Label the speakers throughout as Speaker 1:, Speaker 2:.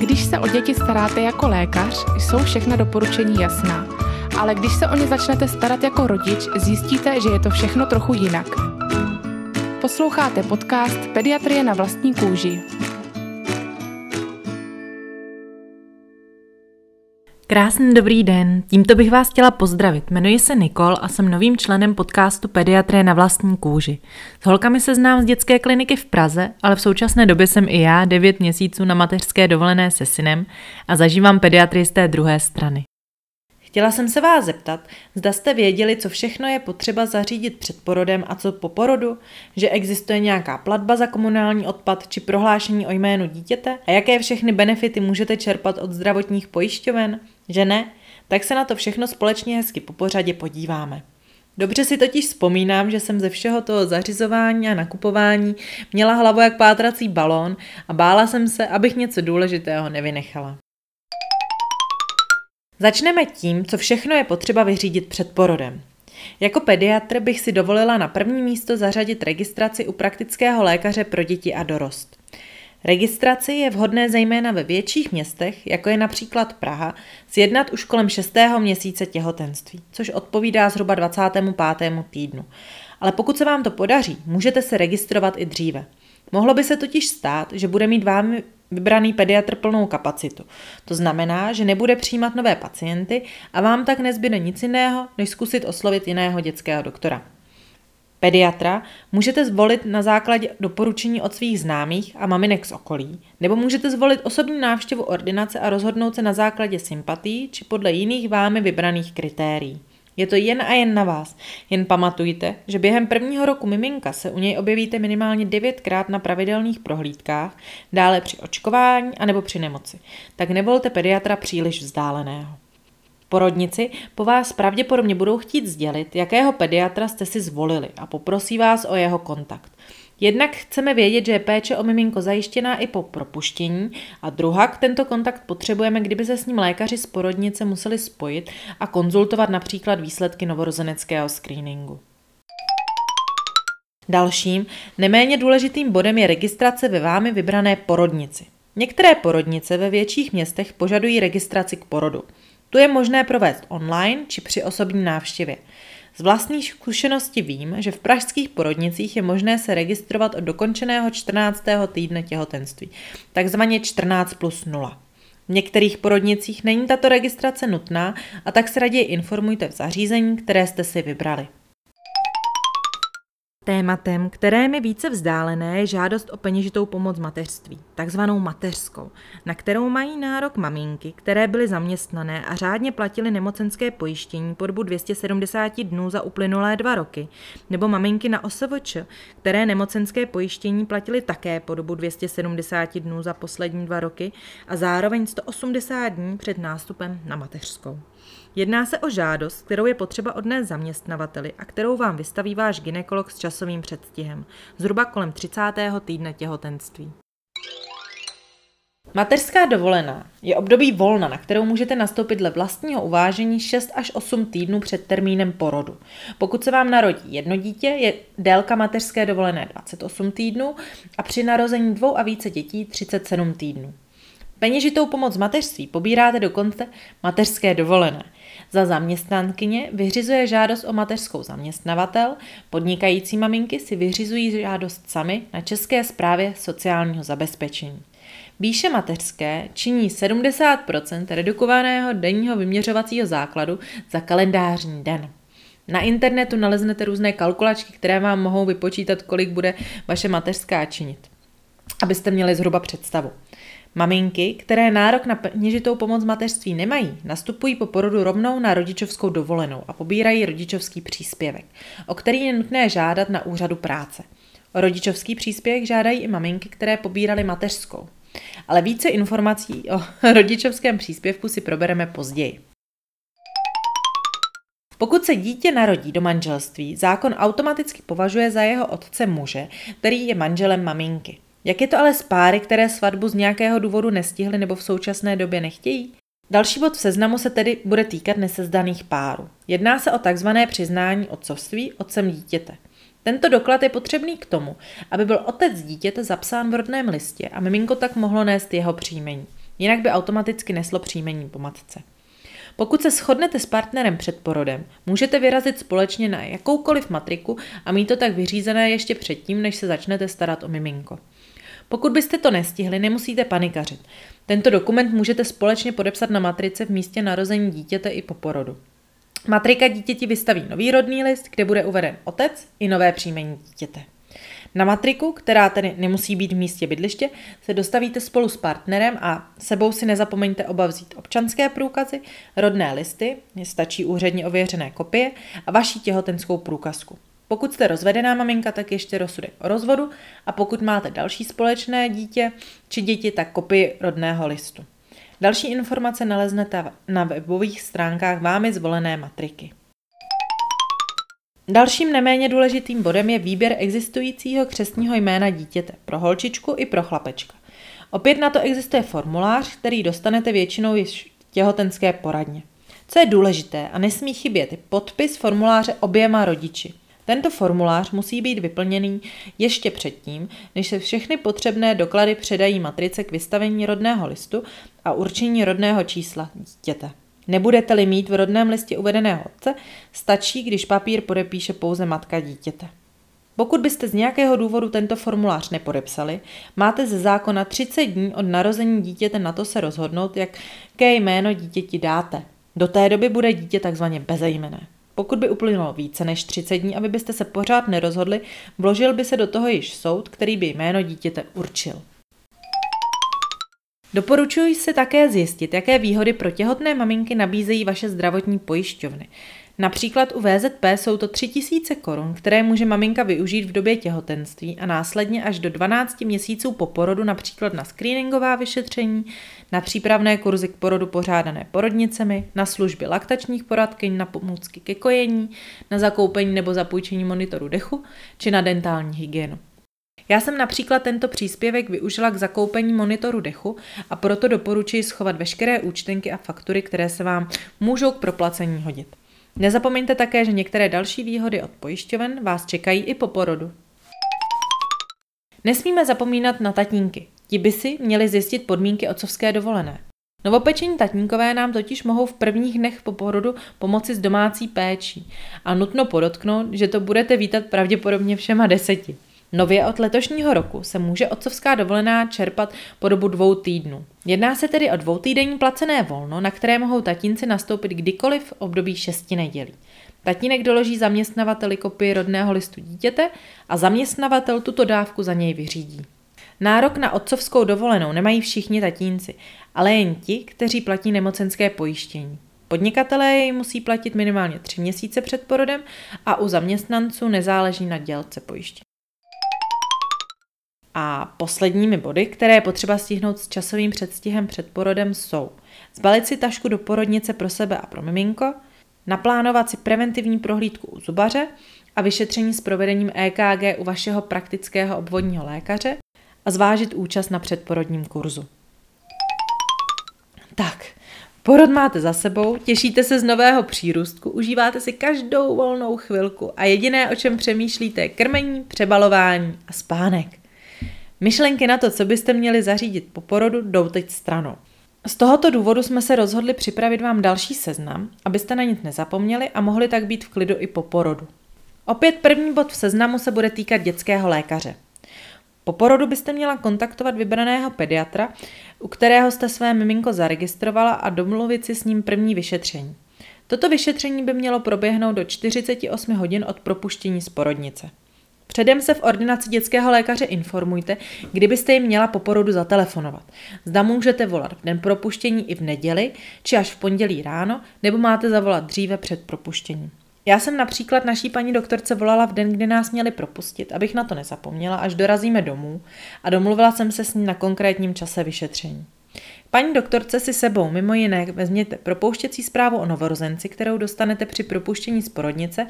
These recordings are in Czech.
Speaker 1: Když se o děti staráte jako lékař, jsou všechna doporučení jasná. Ale když se o ně začnete starat jako rodič, zjistíte, že je to všechno trochu jinak. Posloucháte podcast Pediatrie na vlastní kůži.
Speaker 2: Krásný dobrý den, tímto bych vás chtěla pozdravit. Jmenuji se Nikol a jsem novým členem podcastu Pediatrie na vlastní kůži. S holkami se znám z dětské kliniky v Praze, ale v současné době jsem i já 9 měsíců na mateřské dovolené se synem a zažívám pediatrii z té druhé strany. Chtěla jsem se vás zeptat, zda jste věděli, co všechno je potřeba zařídit před porodem a co po porodu, že existuje nějaká platba za komunální odpad či prohlášení o jménu dítěte a jaké všechny benefity můžete čerpat od zdravotních pojišťoven, že ne? Tak se na to všechno společně hezky po pořadě podíváme. Dobře si totiž vzpomínám, že jsem ze všeho toho zařizování a nakupování měla hlavu jak pátrací balón a bála jsem se, abych něco důležitého nevynechala. Začneme tím, co všechno je potřeba vyřídit před porodem. Jako pediatr bych si dovolila na první místo zařadit registraci u praktického lékaře pro děti a dorost. Registraci je vhodné zejména ve větších městech, jako je například Praha, sjednat už kolem 6. měsíce těhotenství, což odpovídá zhruba 25. týdnu. Ale pokud se vám to podaří, můžete se registrovat i dříve. Mohlo by se totiž stát, že bude mít vámi vybraný pediatr plnou kapacitu. To znamená, že nebude přijímat nové pacienty a vám tak nezbyde nic jiného, než zkusit oslovit jiného dětského doktora. Pediatra můžete zvolit na základě doporučení od svých známých a maminek z okolí, nebo můžete zvolit osobní návštěvu ordinace a rozhodnout se na základě sympatí či podle jiných vámi vybraných kritérií. Je to jen a jen na vás. Jen pamatujte, že během prvního roku miminka se u něj objevíte minimálně devětkrát na pravidelných prohlídkách, dále při očkování anebo při nemoci. Tak nevolte pediatra příliš vzdáleného. Porodnici po vás pravděpodobně budou chtít sdělit, jakého pediatra jste si zvolili a poprosí vás o jeho kontakt. Jednak chceme vědět, že je péče o miminko zajištěná i po propuštění a druhak tento kontakt potřebujeme, kdyby se s ním lékaři z porodnice museli spojit a konzultovat například výsledky novorozeneckého screeningu. Dalším, neméně důležitým bodem je registrace ve vámi vybrané porodnici. Některé porodnice ve větších městech požadují registraci k porodu. Tu je možné provést online či při osobní návštěvě. Z vlastní zkušenosti vím, že v pražských porodnicích je možné se registrovat od dokončeného 14. týdne těhotenství, takzvaně 14 plus 0. V některých porodnicích není tato registrace nutná a tak se raději informujte v zařízení, které jste si vybrali. Tématem, které mi více vzdálené, je žádost o peněžitou pomoc mateřství, takzvanou mateřskou, na kterou mají nárok maminky, které byly zaměstnané a řádně platily nemocenské pojištění po dobu 270 dnů za uplynulé dva roky, nebo maminky na OSVČ, které nemocenské pojištění platily také po dobu 270 dnů za poslední dva roky a zároveň 180 dní před nástupem na mateřskou. Jedná se o žádost, kterou je potřeba odnést zaměstnavateli a kterou vám vystaví váš ginekolog s časovým předstihem, zhruba kolem 30. týdne těhotenství. Mateřská dovolená je období volna, na kterou můžete nastoupit dle vlastního uvážení 6 až 8 týdnů před termínem porodu. Pokud se vám narodí jedno dítě, je délka mateřské dovolené 28 týdnů a při narození dvou a více dětí 37 týdnů. Peněžitou pomoc mateřství pobíráte do konce mateřské dovolené. Za zaměstnankyně vyřizuje žádost o mateřskou zaměstnavatel, podnikající maminky si vyřizují žádost sami na České správě sociálního zabezpečení. Výše mateřské činí 70% redukovaného denního vyměřovacího základu za kalendářní den. Na internetu naleznete různé kalkulačky, které vám mohou vypočítat, kolik bude vaše mateřská činit, abyste měli zhruba představu. Maminky, které nárok na peněžitou pomoc mateřství nemají, nastupují po porodu rovnou na rodičovskou dovolenou a pobírají rodičovský příspěvek, o který je nutné žádat na úřadu práce. O rodičovský příspěvek žádají i maminky, které pobíraly mateřskou. Ale více informací o rodičovském příspěvku si probereme později. Pokud se dítě narodí do manželství, zákon automaticky považuje za jeho otce muže, který je manželem maminky. Jak je to ale s páry, které svatbu z nějakého důvodu nestihly nebo v současné době nechtějí? Další bod v seznamu se tedy bude týkat nesezdaných párů. Jedná se o takzvané přiznání otcovství otcem dítěte. Tento doklad je potřebný k tomu, aby byl otec dítěte zapsán v rodném listě a miminko tak mohlo nést jeho příjmení. jinak by automaticky neslo příjmení po matce. Pokud se shodnete s partnerem před porodem, můžete vyrazit společně na jakoukoliv matriku a mít to tak vyřízené ještě předtím, než se začnete starat o miminko. Pokud byste to nestihli, nemusíte panikařit. Tento dokument můžete společně podepsat na matrice v místě narození dítěte i po porodu. Matrika dítěti vystaví nový rodný list, kde bude uveden otec i nové příjmení dítěte. Na matriku, která tedy nemusí být v místě bydliště, se dostavíte spolu s partnerem a sebou si nezapomeňte oba vzít občanské průkazy, rodné listy, stačí úředně ověřené kopie a vaší těhotenskou průkazku. Pokud jste rozvedená maminka, tak ještě rozsudek o rozvodu a pokud máte další společné dítě či děti, tak kopii rodného listu. Další informace naleznete na webových stránkách vámi zvolené matriky. Dalším neméně důležitým bodem je výběr existujícího křestního jména dítěte pro holčičku i pro chlapečka. Opět na to existuje formulář, který dostanete většinou již v těhotenské poradně. Co je důležité a nesmí chybět, je podpis formuláře oběma rodiči. Tento formulář musí být vyplněný ještě předtím, než se všechny potřebné doklady předají matrice k vystavení rodného listu a určení rodného čísla dítěte. Nebudete-li mít v rodném listě uvedeného otce, stačí, když papír podepíše pouze matka dítěte. Pokud byste z nějakého důvodu tento formulář nepodepsali, máte ze zákona 30 dní od narození dítěte na to se rozhodnout, jaké jméno dítěti dáte. Do té doby bude dítě takzvaně bezejmené. Pokud by uplynulo více než 30 dní, aby byste se pořád nerozhodli, vložil by se do toho již soud, který by jméno dítěte určil. Doporučuji si také zjistit, jaké výhody pro těhotné maminky nabízejí vaše zdravotní pojišťovny. Například u VZP jsou to 3000 korun, které může maminka využít v době těhotenství a následně až do 12 měsíců po porodu například na screeningová vyšetření, na přípravné kurzy k porodu pořádané porodnicemi, na služby laktačních poradkyň, na pomůcky ke kojení, na zakoupení nebo zapůjčení monitoru dechu či na dentální hygienu. Já jsem například tento příspěvek využila k zakoupení monitoru dechu a proto doporučuji schovat veškeré účtenky a faktury, které se vám můžou k proplacení hodit. Nezapomeňte také, že některé další výhody od pojišťoven vás čekají i po porodu. Nesmíme zapomínat na tatínky. Ti by si měli zjistit podmínky otcovské dovolené. Novopečení tatínkové nám totiž mohou v prvních dnech po porodu pomoci s domácí péčí a nutno podotknout, že to budete vítat pravděpodobně všema deseti. Nově od letošního roku se může otcovská dovolená čerpat po dobu dvou týdnů. Jedná se tedy o dvoutýdenní placené volno, na které mohou tatínci nastoupit kdykoliv v období šesti nedělí. Tatínek doloží zaměstnavateli kopii rodného listu dítěte a zaměstnavatel tuto dávku za něj vyřídí. Nárok na otcovskou dovolenou nemají všichni tatínci, ale jen ti, kteří platí nemocenské pojištění. Podnikatelé jej musí platit minimálně tři měsíce před porodem a u zaměstnanců nezáleží na dělce pojištění. A posledními body, které je potřeba stihnout s časovým předstihem před porodem, jsou zbalit si tašku do porodnice pro sebe a pro miminko, naplánovat si preventivní prohlídku u zubaře a vyšetření s provedením EKG u vašeho praktického obvodního lékaře a zvážit účast na předporodním kurzu. Tak, porod máte za sebou, těšíte se z nového přírůstku, užíváte si každou volnou chvilku a jediné, o čem přemýšlíte, je krmení, přebalování a spánek. Myšlenky na to, co byste měli zařídit po porodu, jdou teď stranou. Z tohoto důvodu jsme se rozhodli připravit vám další seznam, abyste na nic nezapomněli a mohli tak být v klidu i po porodu. Opět první bod v seznamu se bude týkat dětského lékaře. Po porodu byste měla kontaktovat vybraného pediatra, u kterého jste své miminko zaregistrovala a domluvit si s ním první vyšetření. Toto vyšetření by mělo proběhnout do 48 hodin od propuštění z porodnice. Předem se v ordinaci dětského lékaře informujte, kdybyste jim měla po porodu zatelefonovat. Zda můžete volat v den propuštění i v neděli, či až v pondělí ráno, nebo máte zavolat dříve před propuštěním. Já jsem například naší paní doktorce volala v den, kdy nás měli propustit, abych na to nezapomněla, až dorazíme domů a domluvila jsem se s ní na konkrétním čase vyšetření. Paní doktorce si sebou mimo jiné vezměte propouštěcí zprávu o novorozenci, kterou dostanete při propuštění z porodnice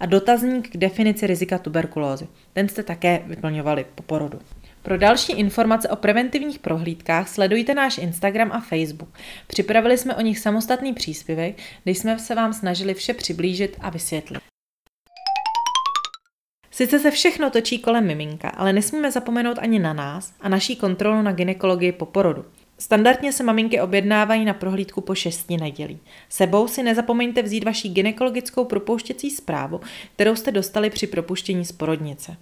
Speaker 2: a dotazník k definici rizika tuberkulózy. Ten jste také vyplňovali po porodu. Pro další informace o preventivních prohlídkách sledujte náš Instagram a Facebook. Připravili jsme o nich samostatný příspěvek, kde jsme se vám snažili vše přiblížit a vysvětlit. Sice se všechno točí kolem miminka, ale nesmíme zapomenout ani na nás a naší kontrolu na ginekologii po porodu. Standardně se maminky objednávají na prohlídku po šesti nedělí. Sebou si nezapomeňte vzít vaši ginekologickou propouštěcí zprávu, kterou jste dostali při propuštění z porodnice.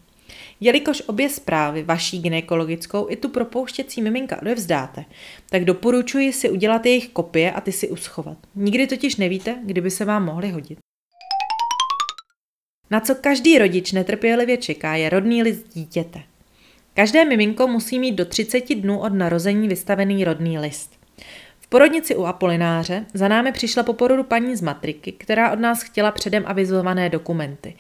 Speaker 2: Jelikož obě zprávy, vaší ginekologickou i tu propouštěcí miminka odevzdáte, tak doporučuji si udělat jejich kopie a ty si uschovat. Nikdy totiž nevíte, kdyby se vám mohly hodit. Na co každý rodič netrpělivě čeká, je rodný list dítěte. Každé miminko musí mít do 30 dnů od narození vystavený rodný list. V porodnici u Apolináře za námi přišla po porodu paní z matriky, která od nás chtěla předem avizované dokumenty.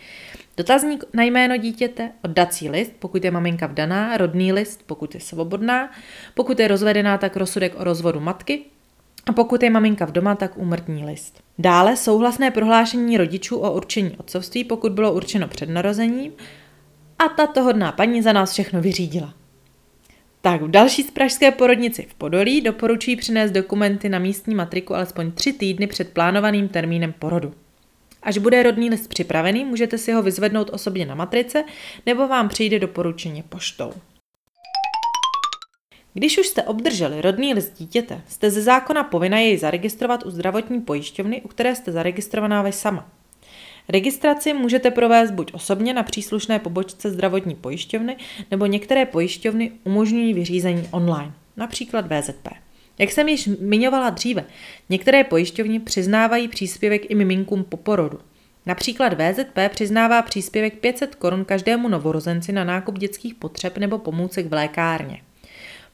Speaker 2: Dotazník na jméno dítěte, oddací list, pokud je maminka vdaná, rodný list, pokud je svobodná, pokud je rozvedená, tak rozsudek o rozvodu matky a pokud je maminka v doma, tak úmrtní list. Dále souhlasné prohlášení rodičů o určení otcovství, pokud bylo určeno před narozením, a tato hodná paní za nás všechno vyřídila. Tak v další z pražské porodnici v Podolí doporučuji přinést dokumenty na místní matriku alespoň tři týdny před plánovaným termínem porodu. Až bude rodný list připravený, můžete si ho vyzvednout osobně na matrice nebo vám přijde doporučení poštou. Když už jste obdrželi rodný list dítěte, jste ze zákona povinna jej zaregistrovat u zdravotní pojišťovny, u které jste zaregistrovaná vy sama. Registraci můžete provést buď osobně na příslušné pobočce zdravotní pojišťovny, nebo některé pojišťovny umožňují vyřízení online, například VZP. Jak jsem již zmiňovala dříve, některé pojišťovny přiznávají příspěvek i miminkům po porodu. Například VZP přiznává příspěvek 500 korun každému novorozenci na nákup dětských potřeb nebo pomůcek v lékárně.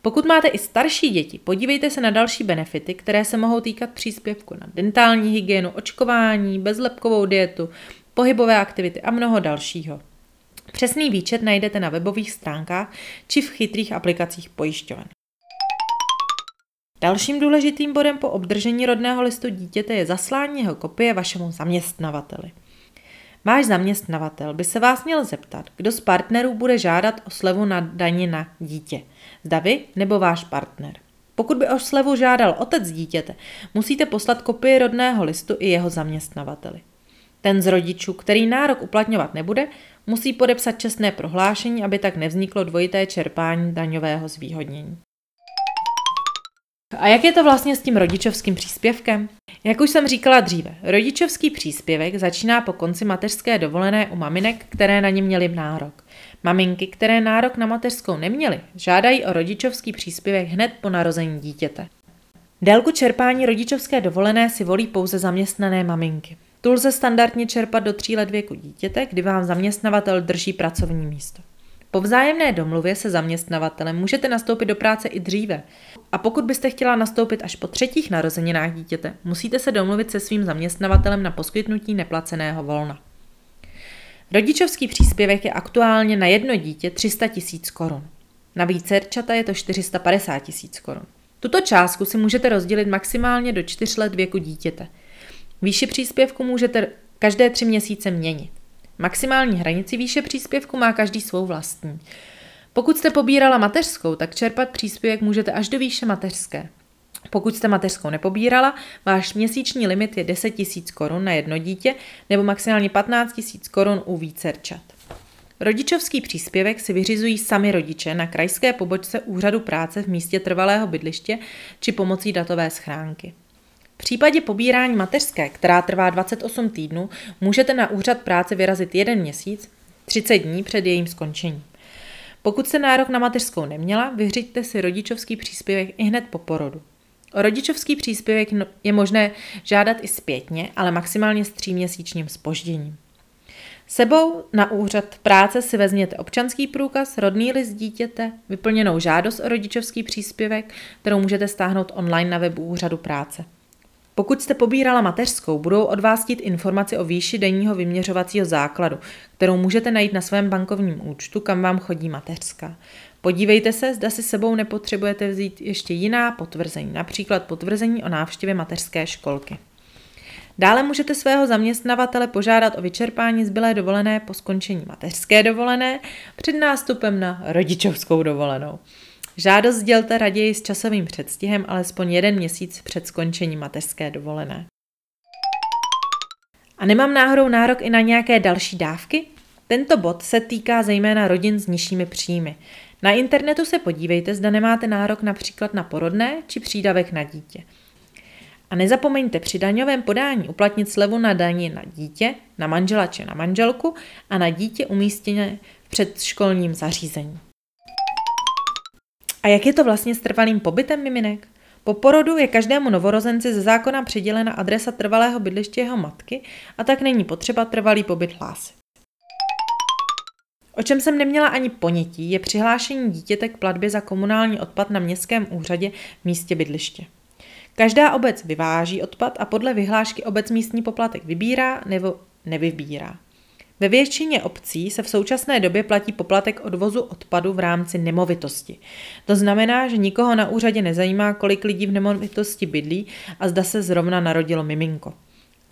Speaker 2: Pokud máte i starší děti, podívejte se na další benefity, které se mohou týkat příspěvku na dentální hygienu, očkování, bezlepkovou dietu, pohybové aktivity a mnoho dalšího. Přesný výčet najdete na webových stránkách či v chytrých aplikacích pojišťoven. Dalším důležitým bodem po obdržení rodného listu dítěte je zaslání jeho kopie vašemu zaměstnavateli. Váš zaměstnavatel by se vás měl zeptat, kdo z partnerů bude žádat o slevu na daně na dítě. Zda vy nebo váš partner. Pokud by o slevu žádal otec dítěte, musíte poslat kopii rodného listu i jeho zaměstnavateli. Ten z rodičů, který nárok uplatňovat nebude, musí podepsat čestné prohlášení, aby tak nevzniklo dvojité čerpání daňového zvýhodnění. A jak je to vlastně s tím rodičovským příspěvkem? Jak už jsem říkala dříve, rodičovský příspěvek začíná po konci mateřské dovolené u maminek, které na ně měly nárok. Maminky, které nárok na mateřskou neměly, žádají o rodičovský příspěvek hned po narození dítěte. Délku čerpání rodičovské dovolené si volí pouze zaměstnané maminky. Tu lze standardně čerpat do tří let věku dítěte, kdy vám zaměstnavatel drží pracovní místo. Po vzájemné domluvě se zaměstnavatelem můžete nastoupit do práce i dříve. A pokud byste chtěla nastoupit až po třetích narozeninách dítěte, musíte se domluvit se svým zaměstnavatelem na poskytnutí neplaceného volna. Rodičovský příspěvek je aktuálně na jedno dítě 300 tisíc korun. Na vícerčata je to 450 tisíc korun. Tuto částku si můžete rozdělit maximálně do 4 let věku dítěte. Výši příspěvku můžete každé tři měsíce měnit. Maximální hranici výše příspěvku má každý svou vlastní. Pokud jste pobírala mateřskou, tak čerpat příspěvek můžete až do výše mateřské. Pokud jste mateřskou nepobírala, váš měsíční limit je 10 000 korun na jedno dítě nebo maximálně 15 000 korun u vícerčat. Rodičovský příspěvek si vyřizují sami rodiče na krajské pobočce úřadu práce v místě trvalého bydliště či pomocí datové schránky. V případě pobírání mateřské, která trvá 28 týdnů, můžete na úřad práce vyrazit jeden měsíc, 30 dní před jejím skončením. Pokud se nárok na mateřskou neměla, vyřiďte si rodičovský příspěvek i hned po porodu. O rodičovský příspěvek no- je možné žádat i zpětně, ale maximálně s tříměsíčním spožděním. Sebou na úřad práce si vezměte občanský průkaz, rodný list dítěte, vyplněnou žádost o rodičovský příspěvek, kterou můžete stáhnout online na webu úřadu práce. Pokud jste pobírala mateřskou, budou od vás chtít informaci o výši denního vyměřovacího základu, kterou můžete najít na svém bankovním účtu, kam vám chodí mateřská. Podívejte se, zda si sebou nepotřebujete vzít ještě jiná potvrzení, například potvrzení o návštěvě mateřské školky. Dále můžete svého zaměstnavatele požádat o vyčerpání zbylé dovolené po skončení mateřské dovolené před nástupem na rodičovskou dovolenou. Žádost sdělte raději s časovým předstihem alespoň jeden měsíc před skončením mateřské dovolené. A nemám náhodou nárok i na nějaké další dávky? Tento bod se týká zejména rodin s nižšími příjmy. Na internetu se podívejte, zda nemáte nárok například na porodné či přídavek na dítě. A nezapomeňte při daňovém podání uplatnit slevu na daní na dítě, na manžela či na manželku a na dítě umístěné v předškolním zařízení. A jak je to vlastně s trvalým pobytem miminek? Po porodu je každému novorozenci ze zákona přidělena adresa trvalého bydliště jeho matky a tak není potřeba trvalý pobyt hlásit. O čem jsem neměla ani ponětí, je přihlášení dítěte k platbě za komunální odpad na městském úřadě v místě bydliště. Každá obec vyváží odpad a podle vyhlášky obec místní poplatek vybírá nebo nevybírá. Ve většině obcí se v současné době platí poplatek odvozu odpadu v rámci nemovitosti. To znamená, že nikoho na úřadě nezajímá, kolik lidí v nemovitosti bydlí a zda se zrovna narodilo miminko.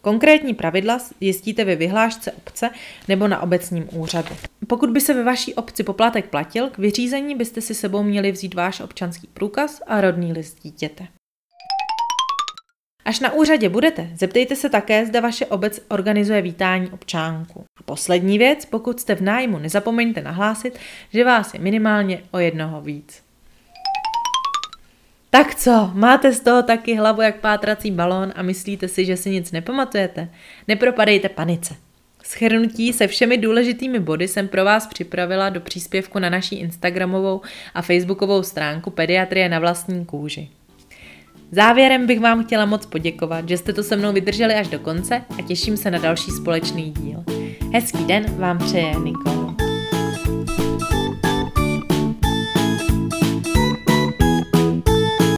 Speaker 2: Konkrétní pravidla jistíte ve vyhlášce obce nebo na obecním úřadu. Pokud by se ve vaší obci poplatek platil, k vyřízení byste si sebou měli vzít váš občanský průkaz a rodný list dítěte. Až na úřadě budete, zeptejte se také, zda vaše obec organizuje vítání občánku. A poslední věc, pokud jste v nájmu, nezapomeňte nahlásit, že vás je minimálně o jednoho víc. Tak co, máte z toho taky hlavu jak pátrací balón a myslíte si, že si nic nepamatujete? Nepropadejte panice. Schrnutí se všemi důležitými body jsem pro vás připravila do příspěvku na naší Instagramovou a Facebookovou stránku Pediatrie na vlastní kůži. Závěrem bych vám chtěla moc poděkovat, že jste to se mnou vydrželi až do konce a těším se na další společný díl. Hezký den vám přeje Nikola.